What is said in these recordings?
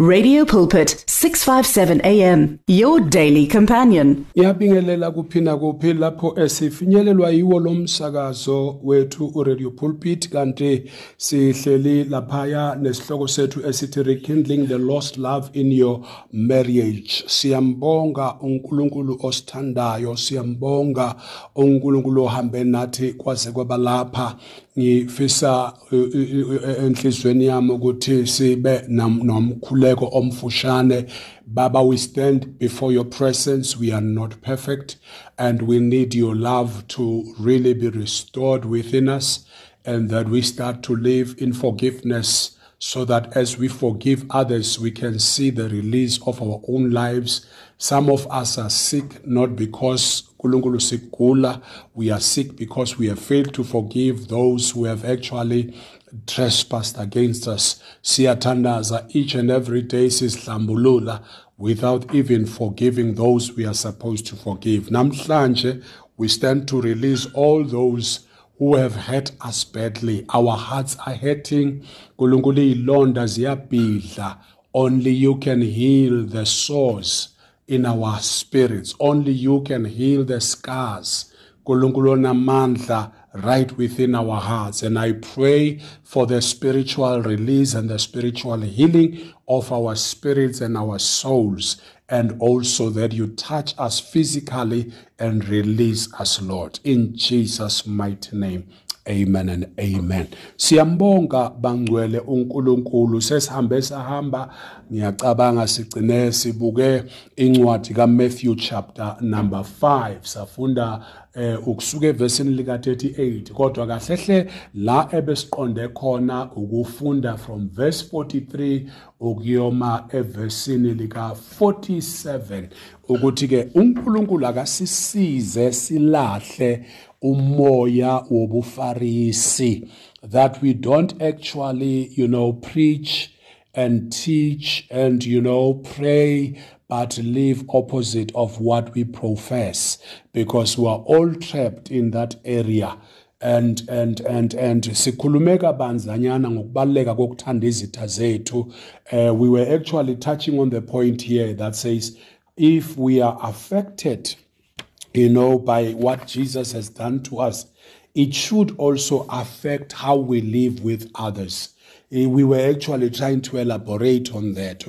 Radio Pulpit 657 AM your daily companion. Iyabingelela kuphi lapho esifinyelelwa yiwo lomsakazo wethu uRadio Pulpit. Kanti sihleli laphaya nesihloko sethu esithi rekindling the lost love in your marriage. Siyambonga uNkulunkulu osithandayo siyambonga uNkulunkulu ohambe nathi kwaze kwabalapha ngifisa enhlizweni yami ukuthi sibe nomkhuleko omfushane. Baba we stand before your presence. We are not perfect and we need your love to really be restored within us and that we start to live in forgiveness so that as we forgive others we can see the release of our own lives. Some of us are sick not because uNkulunkulu sigula we are sick because we have failed to forgive those who have actually trespassed against us. Siyathandaza each and every day sihlambulula without even forgiving those we are supposed to forgive. Namhlanje we stand to release all those who have hurt us badly. Our hearts are hurting. uNkulunkulu izilonda ziyabhidla. Only you can heal the sores in our spirits. Only you can heal the scars. Right within our hearts. And I pray for the spiritual release and the spiritual healing of our spirits and our souls. And also that you touch us physically and release us, Lord. In Jesus' mighty name. Amen and amen. Siyambonga bangcwele uNkulunkulu. Sesihambe sahamba. Ngiyacabanga sigcine sibuke incwadi kaMatthew chapter number 5 safunda eh ukusuka evesini lika 38 kodwa kahlehle la ebesiqonde khona ukufunda from verse 43 ukuyoma evesini lika 47 ukuthi ke uNkulunkulu akasisize silahle umoya wobufarisi that we don't actually you know preach and teach and you know pray but live opposite of what we profess because we are all trapped in that area and and and and sikhulume kabanzanyana ngokubaleka kokuthanda izitha zethu uh, we were actually touching on the point here that says if we are affected you know, by what Jesus has done to us, it should also affect how we live with others. Eh, we were actually trying to elaborate on that.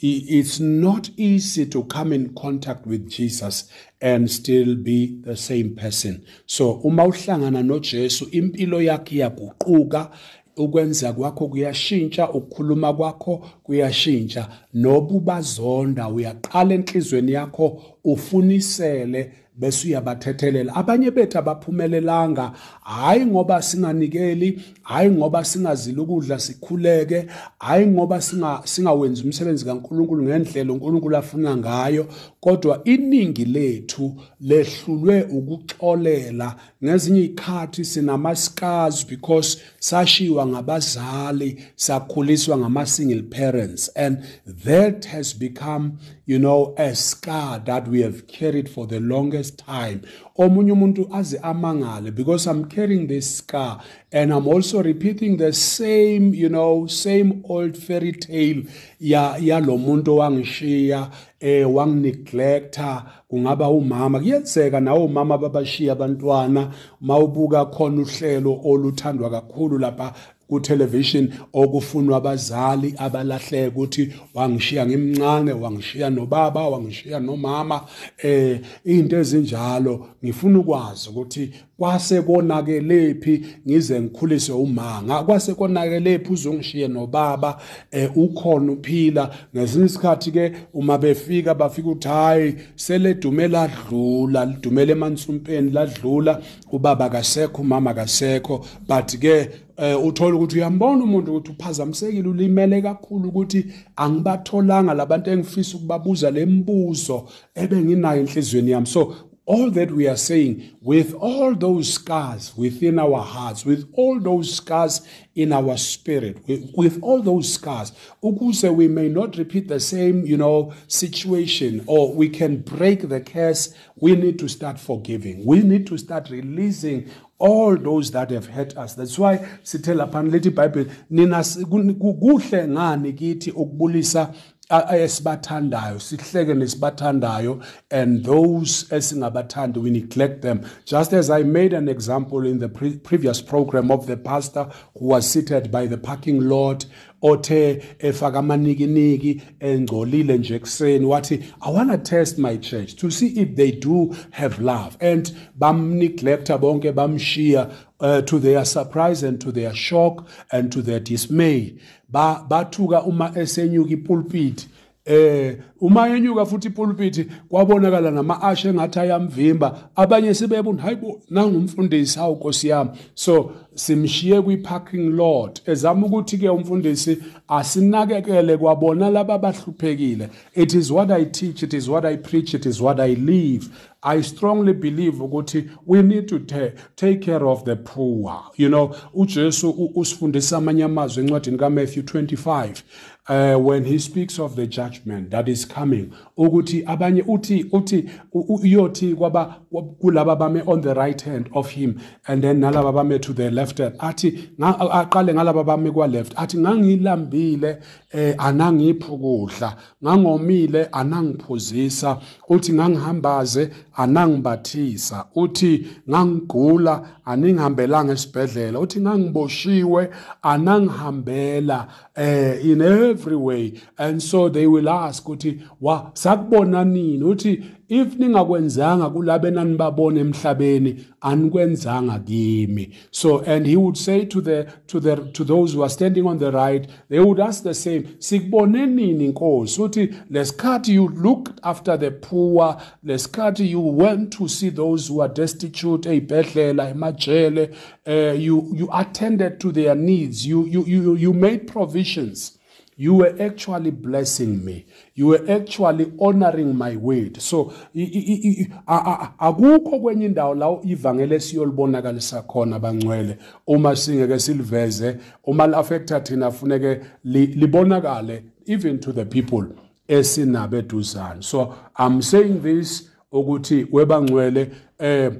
It's not easy to come in contact with Jesus and still be the same person. So, uma uhlangana noJesu, impilo yakhe iyaguquka, ukwenza kwakho kuyashintsha ukukhuluma kwakho kuyashintsha nobubazonda uyaqala enhlizweni yakho ufunisele bese uyabathethelela abanye bethu abaphumelelanga hayi ngoba singanikeli hayi ngoba singazili ukudla sikhuleke hayi ngoba singa singawenzi umsebenzi kaNkuluNkulu ngendlela uNkulunkulu afuna ngayo. Kodwa iningi lethu lehlulwe ukuxolela ngezinye ikhathi sinama scars because sashiwa ngabazali sakhuliswa ngama single parents and that has become you know a scar that we have carried for the longest time. Omunye umuntu aze amangale because i'm carrying this scar and i'm also repeating the same you know same old fairy tale. Ya yalomuntu wangishiya eh wangineglecta kungaba umama. Kuyenzeka nawo umama babashiya abantwana mawubuka khona uhlelo oluthandwa kakhulu lapha ku-television okufunwa abazali abalahleka ukuthi wangishiya ngimncane wangishiya nobaba wangishiya nomama eh into ezinjalo. Ngifuna ukwazi ukuthi kwase konakelephi ngize ngikhulise umanga kwase konakelephi uzongishiye nobaba eh ukhona uphila. Ngesinye isikhathi ke uma befika bafika uthi hayi seledume ladlula lidumele emansumpeni ladlula. Ubaba kasekho umama kasekho but ke eh uthola ukuthi uyambona umuntu ukuthi uphazamisekile ulimele kakhulu ukuthi angibatholanga labantu engifisa ukubabuza lembuzo ebenginayo enhlizweni yami. So all that we are saying, with all those scars within our hearts, with all those scars in our spirit, with, with all those scars, ukuze we may not repeat the same, you know, situation, or we can break the curse, we need to start forgiving. We need to start releasing all those that have hurt us that's why sithe laphana ibhayibheli nina kuhle ngani kithi ukubulisa esibathandayo sihleke nesibathandayo and those esingabathandi we neglect them. Just as i made an example in the pre- previous program of the pastor who was seated by the parking lot othe efaka amanikiniki engcolile nje ekuseni wathi i want to test my church to see if they do have love. And bamneglecta bonke bamshiya uh, to their surprise and to their shock and to their dismay. Ba bathuka uma esenyuka ipulpit. Eh uma yenyuka futhi ipulpit kwabonakala nama-ashe engathi ayamvimba. Abanye sebebona hayibo nangumfundisi hawu nkosi yami. So simshiye kwi-parking lot. Ezama ukuthi-ke umfundisi asinakekele kwabona laba abahluphekile. It is what i teach it is what i preach it is what i live. I strongly believe ukuthi we need to ta- take care of the poor. You know, uJesu u- usifundisa amanye amazwi encwadini kaMatthew 25 uh, when he speaks of the judgment that is coming ukuthi abanye uthi uthi uyothi kwaba kulaba bame on the right hand of him and then nalaba bame to the left hand. Athi nga- aqale ngalaba bame kwa left. Athi ngangilambile eh anangiphi ukudla ngangomile anangiphuzisa. Uthi ngangihambaze anangibathisa uthi ngangigula aningihambelanga esibhedlela. Uthi ngangiboshiwe anangihambela eh in every way. And so they will ask uthi wa sakubona nini? Uthi if ningakwenzanga kulabe nanibabona emhlabeni anikwenzanga kimi. So and he would say to the to the to those who are standing on the right they would ask the same sikubone nini inkosi uthi lesikhathi you looked after the poor lesikhathi you went to see those who are destitute ey'bhedlela emajele uh, you you attended to their needs. You you you, you made provisions you were actually blessing me. You were actually honoring my word. So i- i- i- i- a- a- akukho kwenye indawo la ivangeli esiyolibonakalisa khona bangcwele uma singeke siliveze uma li-affecta thina funeke li- libonakale even to the people esinabo eduzane so i'm saying this ukuthi webangcwele eh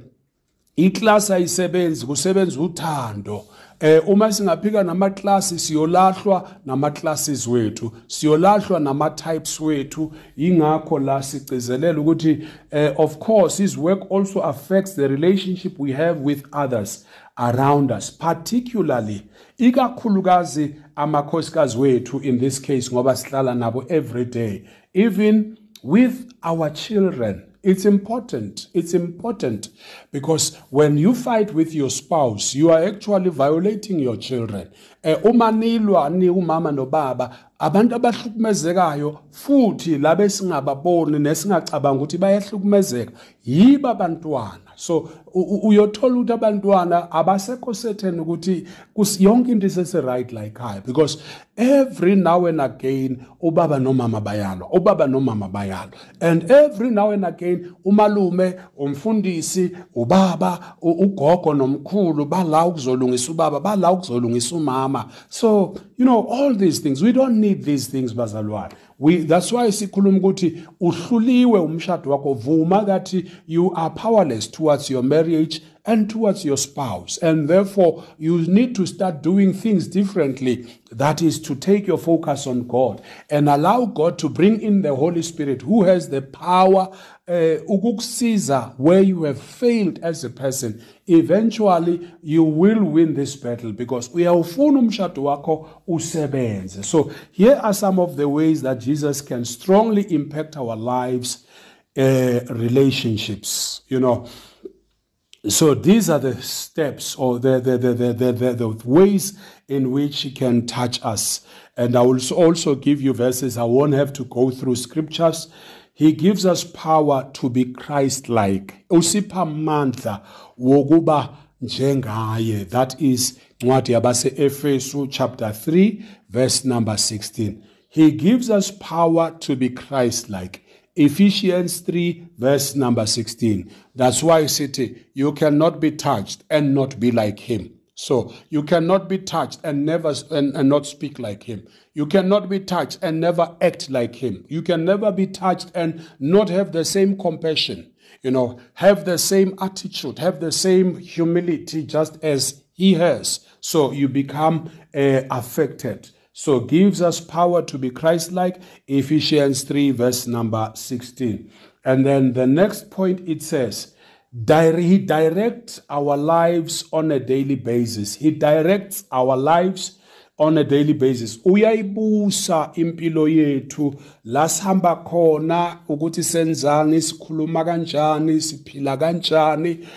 iklasi ayisebenzi kusebenza uthando. Eh uma singaphika namaklasi siyolahlwa namaclasses wethu. Siyolahlwa nama-types wethu. Ingakho la sigcizelela ukuthi eh, of course his work also affects the relationship we have with others around us particularly ikakhulukazi amakhosikazi wethu in this case ngoba sihlala nabo every day. Even with our children it's important. It's important because when you fight with your spouse you are actually violating your children. Eh uma nilwa ni umama nobaba abantu abahlukumezekayo futhi labe singababoni nesingacabanga ukuthi bayahlukumezeka yiba abantwana so uyothola ukuthi abantwana abasekho certain ukuthi yonke into isese-right la ekhaya because every now and again ubaba nomama bayalwa ubaba nomama bayalwa. And every now and again umalume umfundisi ubaba ugogo nomkhulu bala ukuzolungisa ubaba bala ukuzolungisa umama. So you know all these things we don't need these things bazalwane. We that's why sikhuluma ukuthi uhluliwe umshado wakho. Vuma kathi you are powerless towards your marriage and towards your spouse. And therefore you need to start doing things differently. That is to take your focus on god and allow god to bring in the holy spirit who has the power uh, where you have failed as a person. Eventually you will win this battle because uyawufuna umshado wakho usebenze. So here are some of the ways that jesus can strongly impact our lives uh, relationships. You know so these are the steps or the, the, the, the, the, the, ways in which he can touch us. And I will also give you verses. I won't have to go through scriptures. He gives us power to be Christ-like. Usipha mandla wokuba njengaye. That is ncwadi yabase Efesu chapter 3 verse number 16. He gives us power to be Christ-like. Ephesians 3, verse number 16. That's why, city, you cannot be touched and not be like him. So you cannot be touched and never and, and not speak like him. You cannot be touched and never act like him. You can never be touched and not have the same compassion. You know, have the same attitude, have the same humility just as he has. So you become uh, affected. So gives us power to be Christ like. Ephesians 3, verse number 16. And then the next point it says, He directs our lives on a daily basis. He directs our lives on a daily basis uyayibusa impilo yethu la sihamba khona ukuthi senzani sikhuluma kanjani siphila kanjani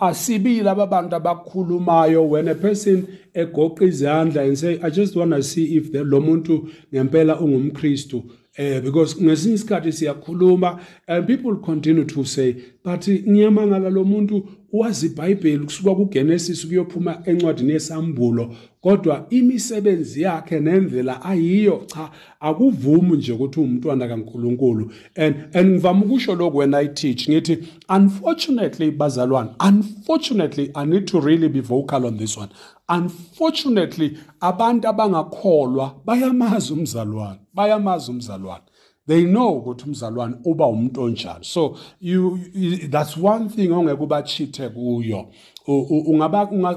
asibili ababantu abakhulumayo when a person egoqa izandla and say i just want to see if lo muntu ngempela ungumkristu eh because ngesinye isikhathi siyakhuluma and people continue to say but ngiyamangala lo muntu wazi iBhayibheli kusuka kuGenesis kuyophuma encwadini yesambulo kodwa imisebenzi yakhe nendlela ayiyo cha akuvumi nje ukuthi umntwana kaNkuluNkulu. And and ngivama ukusho lokho when I teach ngithi unfortunately bazalwane unfortunately I need to really be vocal on this one. Unfortunately abantu abangakholwa bayamazi umzalwane bayamazi umzalwane. They know ukuthi umzalwane uba umuntu onjani so you, you that's one thing ongeke ubachithe kuyo.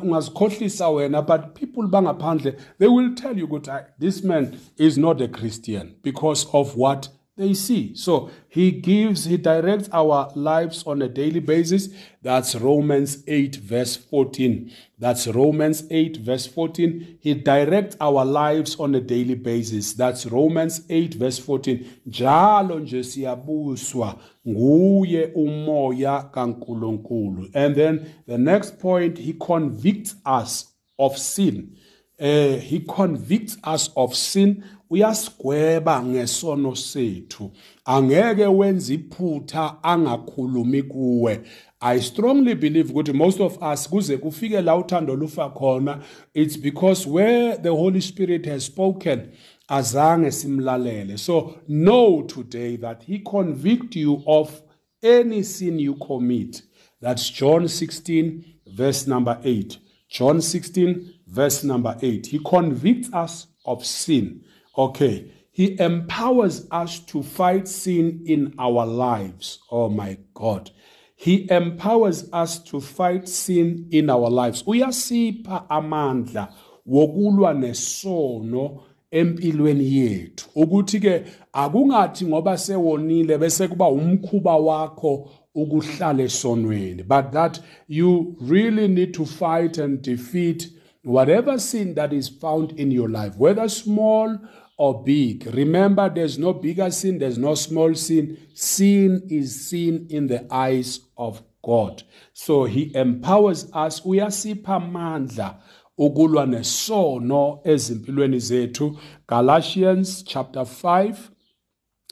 Ungazikhohlisa wena but people bangaphandle they will tell you ukuthi this man is not a christian because of what they see. So he gives, he directs our lives on a daily basis. That's Romans 8, verse 14. That's Romans 8, verse 14. He directs our lives on a daily basis. That's Romans 8, verse 14. Njalo nje siyabuswa nguye umoya kaNkulunkulu. And then the next point, he convicts us of sin. Uh, he convicts us of sin uyasigweba ngesono sethu. Angeke wenze iphutha angakhulumi kuwe. I strongly believe ukuthi most of us kuze kufike la uthando lufa khona it's because where the Holy Spirit has spoken azange simlalele. So know today that he convict you of any sin you commit. That's John 16 verse number 8 John 16 verse number 8 he convicts us of sin Okay. He empowers us to fight sin in our lives. Oh my God. He empowers us to fight sin in our lives. Uyasipha amandla wokulwa nesono empilweni yethu ukuthi ke akungathi ngoba sewonile bese kuba umkhuba wakho ukuhlala esonweni but that you really need to fight and defeat whatever sin that is found in your life whether small or big. Remember, there's no bigger sin, there's no small sin. Sin is sin in the eyes of God. So he empowers us, We uyasipha amandla ukulwa nesono ezimpilweni zethu. Galatians chapter 5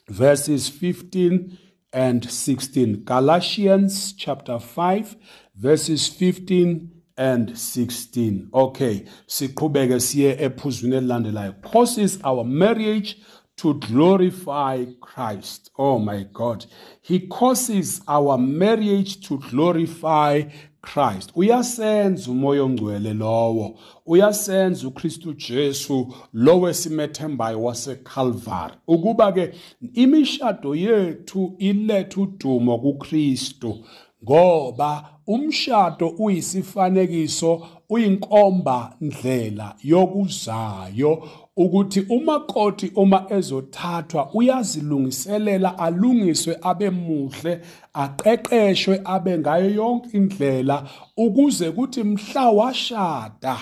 verses 15 and 16. Galatians chapter 5 verses 15 and 16 okay siqhubeke siye ephuzwini elilandelayo causes our marriage to glorify Christ. Oh my God. He causes our marriage to glorify Christ. Uyasenza umoya ongcwele lowo. Uyasenza uKristu Jesu lowo esimethembayo waseCalvary. Ukuba ke imishado yethu ilethe udumo kuKristu ngoba umshado uyisifanekiso uyinkomba ndlela yokuzayo ukuthi umakoti uma ezothathwa uyazilungiselela alungiswe abe muhle aqeqeshwe abe ngayo yonke indlela ukuze kuthi mhla washada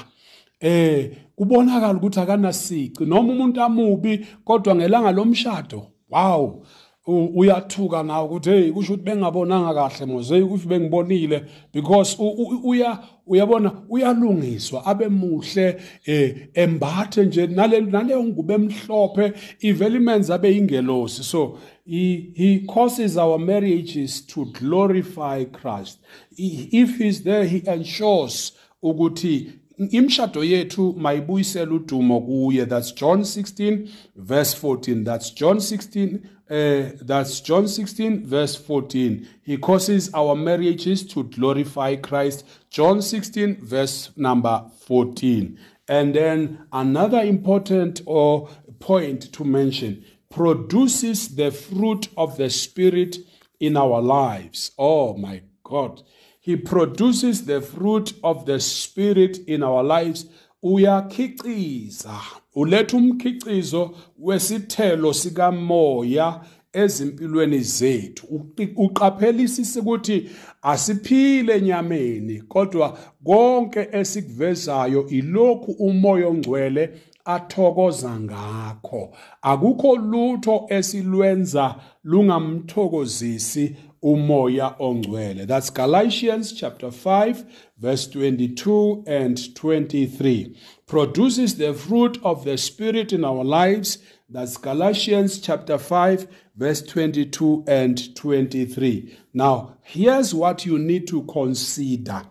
eh kubonakala ukuthi akanasici. Noma umuntu amubi kodwa ngelanga lomshado wow! Uyathuka nawe ukuthi hey kusho ukuthi bengabonanga kahle moze ukuthi bengibonile. Because uya uyabona uyalungiswa abe muhle eh embathe nje nale naleyo ngubo emhlophe ivele imenze abe ingelosi so he, he causes our marriages to glorify Christ. If he's there he ensures ukuthi imshado yethu mayibuyisela udumo kuye. That's John 16 verse 14 that's John 16 uh, that's John 16 verse 14 he causes our marriages to glorify Christ. John 16 verse number 14 and then another important or point to mention produces the fruit of the spirit in our lives. Oh my God. He produces the fruit of the Spirit in our lives. Uyakhiciza, uletha umkhicizo wesithelo sikamoya ezimpilweni zethu. Uqaphelisise ukuthi asiphile enyameni, kodwa konke esikuvezayo ilokhu umoya ongcwele athokoza ngakho akukho lutho esilwenza lungamthokozisi umoya ongcwele. That's galatians chapter 5 verse 22 and 23 produces the fruit of the spirit in our lives. That's galatians chapter 5 verse 22 and 23 now here's what you need to consider.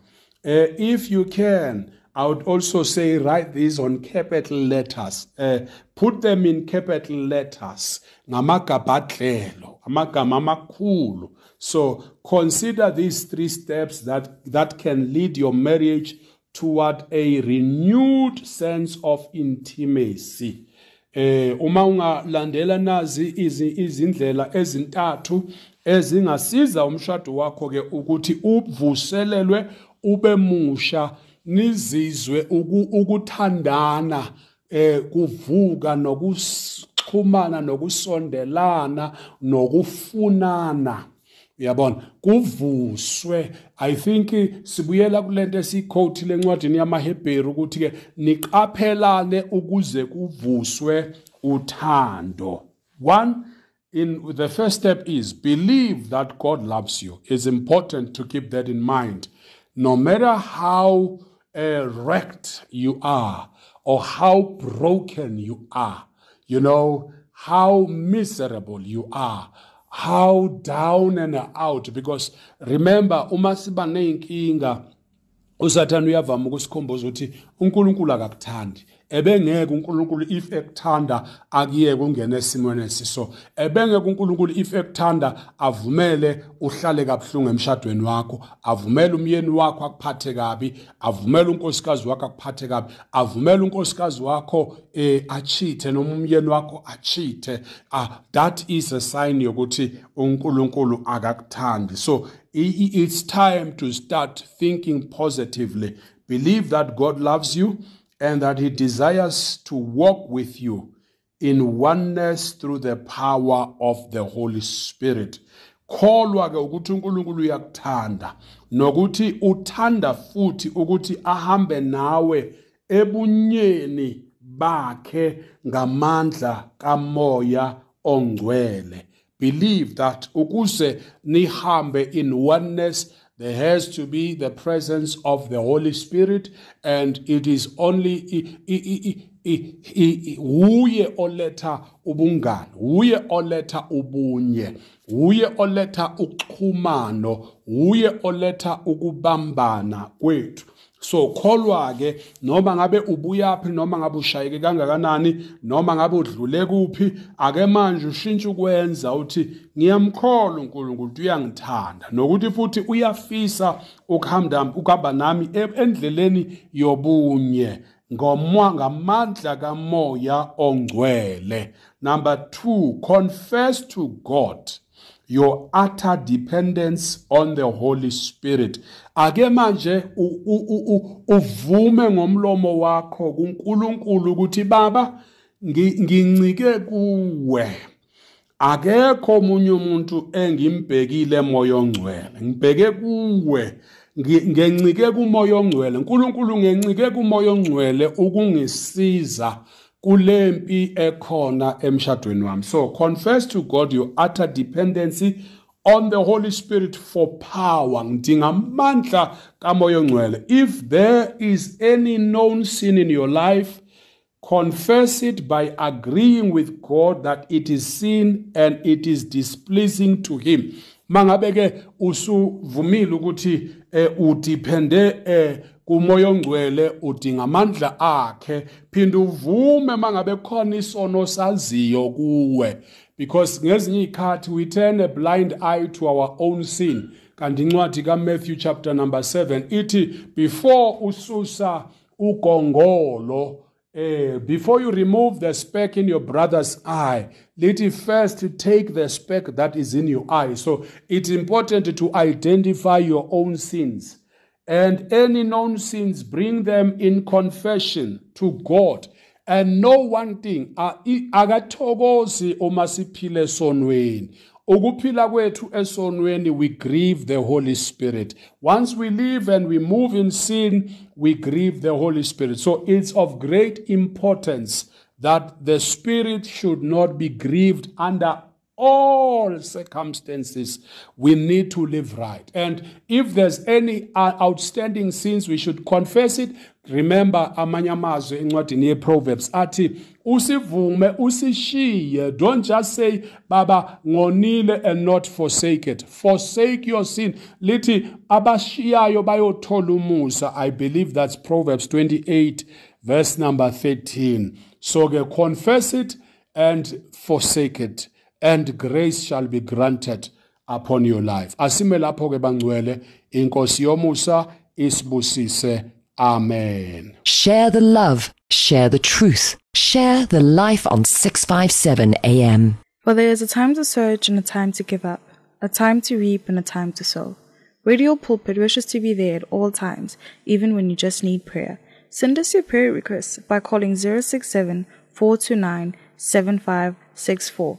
Uh, if you can I would also say write these on capital letters. Uh, put them in capital letters. Ngamagabadlelo, amagama amakhulu. So consider these three steps that, that can lead your marriage toward a renewed sense of intimacy. Eh uma ungalandela nazi izindlela ezintathu ezingasiza umshado wakho ke ukuthi uvuselelwe ube musha nizizwe ukuthandana eh kuvuka nokuxhumana nokusondelana nokufunana. Uyabona? Kuvuswe. I think sibuyela kulento esiquote lencwadini yamaHebheru ukuthi ke niqaphelane ukuze kuvuswe uthando. One in the first step is believe that God loves you. It's important to keep that in mind. No matter how uh, wrecked you are or how broken you are, you know, how miserable you are, how down and out. Because remember, uma siba neyinkinga usathane uyavama ukusikhomboza ukuthi uNkulunkulu akakuthandi ebengeke uNkulunkulu if ekuthanda akuyeke ungene esimweni esiso ebengeke uNkulunkulu if ekuthanda avumele uhlale kabuhlungu emshadweni wakho avumele umyeni wakho akuphathe kabi avumele unkosikazi wakho akuphathe kabi avumele unkosikazi wakho eh achithe noma umyeni wakho achithe. Ah that is a sign yokuthi uNkulunkulu akakuthandi. So it's time to start thinking positively. Believe that God loves you. And that He desires to walk with you in oneness through the power of the Holy Spirit. kholwa ke ukuthi uNkulunkulu uyakuthanda nokuthi uthanda futhi ukuthi ahambe nawe ebunyeni bakhe ngamandla kamoya ongcwele believe that ukuze nihambe in oneness there has to be the presence of the Holy Spirit, and it is only uye oletha ubungani uye oletha ubunye uye oletha uxhumano uye oletha ukubambana kwethu. So kholwa ke noma ngabe ubuyaphi noma ngabe ushayeke kangakanani noma ngabe udlule kuphi ake manje ushintshe ukwenza uthi ngiyamkholwa uNkulunkulu uyangithanda. Nokuthi futhi uyafisa ukuhamba ukuhamba nami endleleni yobunye ngomwa ngamandla kamoya ongcwele. Number 2 confess to god. Your utter dependence on the Holy Spirit. Ake manje uvume ngomlomo wakho kuNkulunkulu ukuthi baba ngincike kuwe. Akekho omunye umuntu engimbhekile moyo ongcwele. Ngibheke kuwe. Ngencike kumoya ongcwele. uNkulunkulu ngencike kumoya ongcwele ukungisiza kulempi ekhona emshadweni wami. So confess to god your utter dependency on the holy spirit for power. Ngidinga amandla kamoya ongcwele if there is any known sin in your life confess it by agreeing with god that it is sin and it is displeasing to him. Mangabe ke usuvumile ukuthi eh, udepende eh, kumoya ongcwele udinga amandla akhe phinde uvume mangabe khona isono saziyo kuwe because ngezinye ikhathi we turn a blind eye to our own sin kanti incwadi kaMatthew chapter number 7 ithi before ususa ugongolo uh, before you remove the speck in your brother's eye, let it first take the speck that is in your eye. So it's important to identify your own sins. And any known sins, bring them in confession to God. And know one thing, akathokozi uma siphile ukuphila kwethu esonweni we grieve the holy spirit. Once we live and we move in sin we grieve the holy spirit. So it's of great importance that the spirit should not be grieved under all circumstances, we need to live right. And if there's any uh, outstanding sins, we should confess it. Remember amanye amazwi encwadini yeProverbs athi usivume usishiye. Don't just say baba ngonile and not forsake it forsake your sin. Lithi abashiyayo bayothola umusa. I believe that's Proverbs 28 verse number 13 so confess it and forsake it and grace shall be granted upon your life. Asime lapho ke bangcwele. Inkosi yomusa isibusise. Amen. Share the love share the truth share the life on 657 am for there is a time to search and a time to give up a time to reap and a time to sow. Radio pulpit wishes to be there at all times even when you just need prayer. Send us your prayer requests by calling 067 429 7564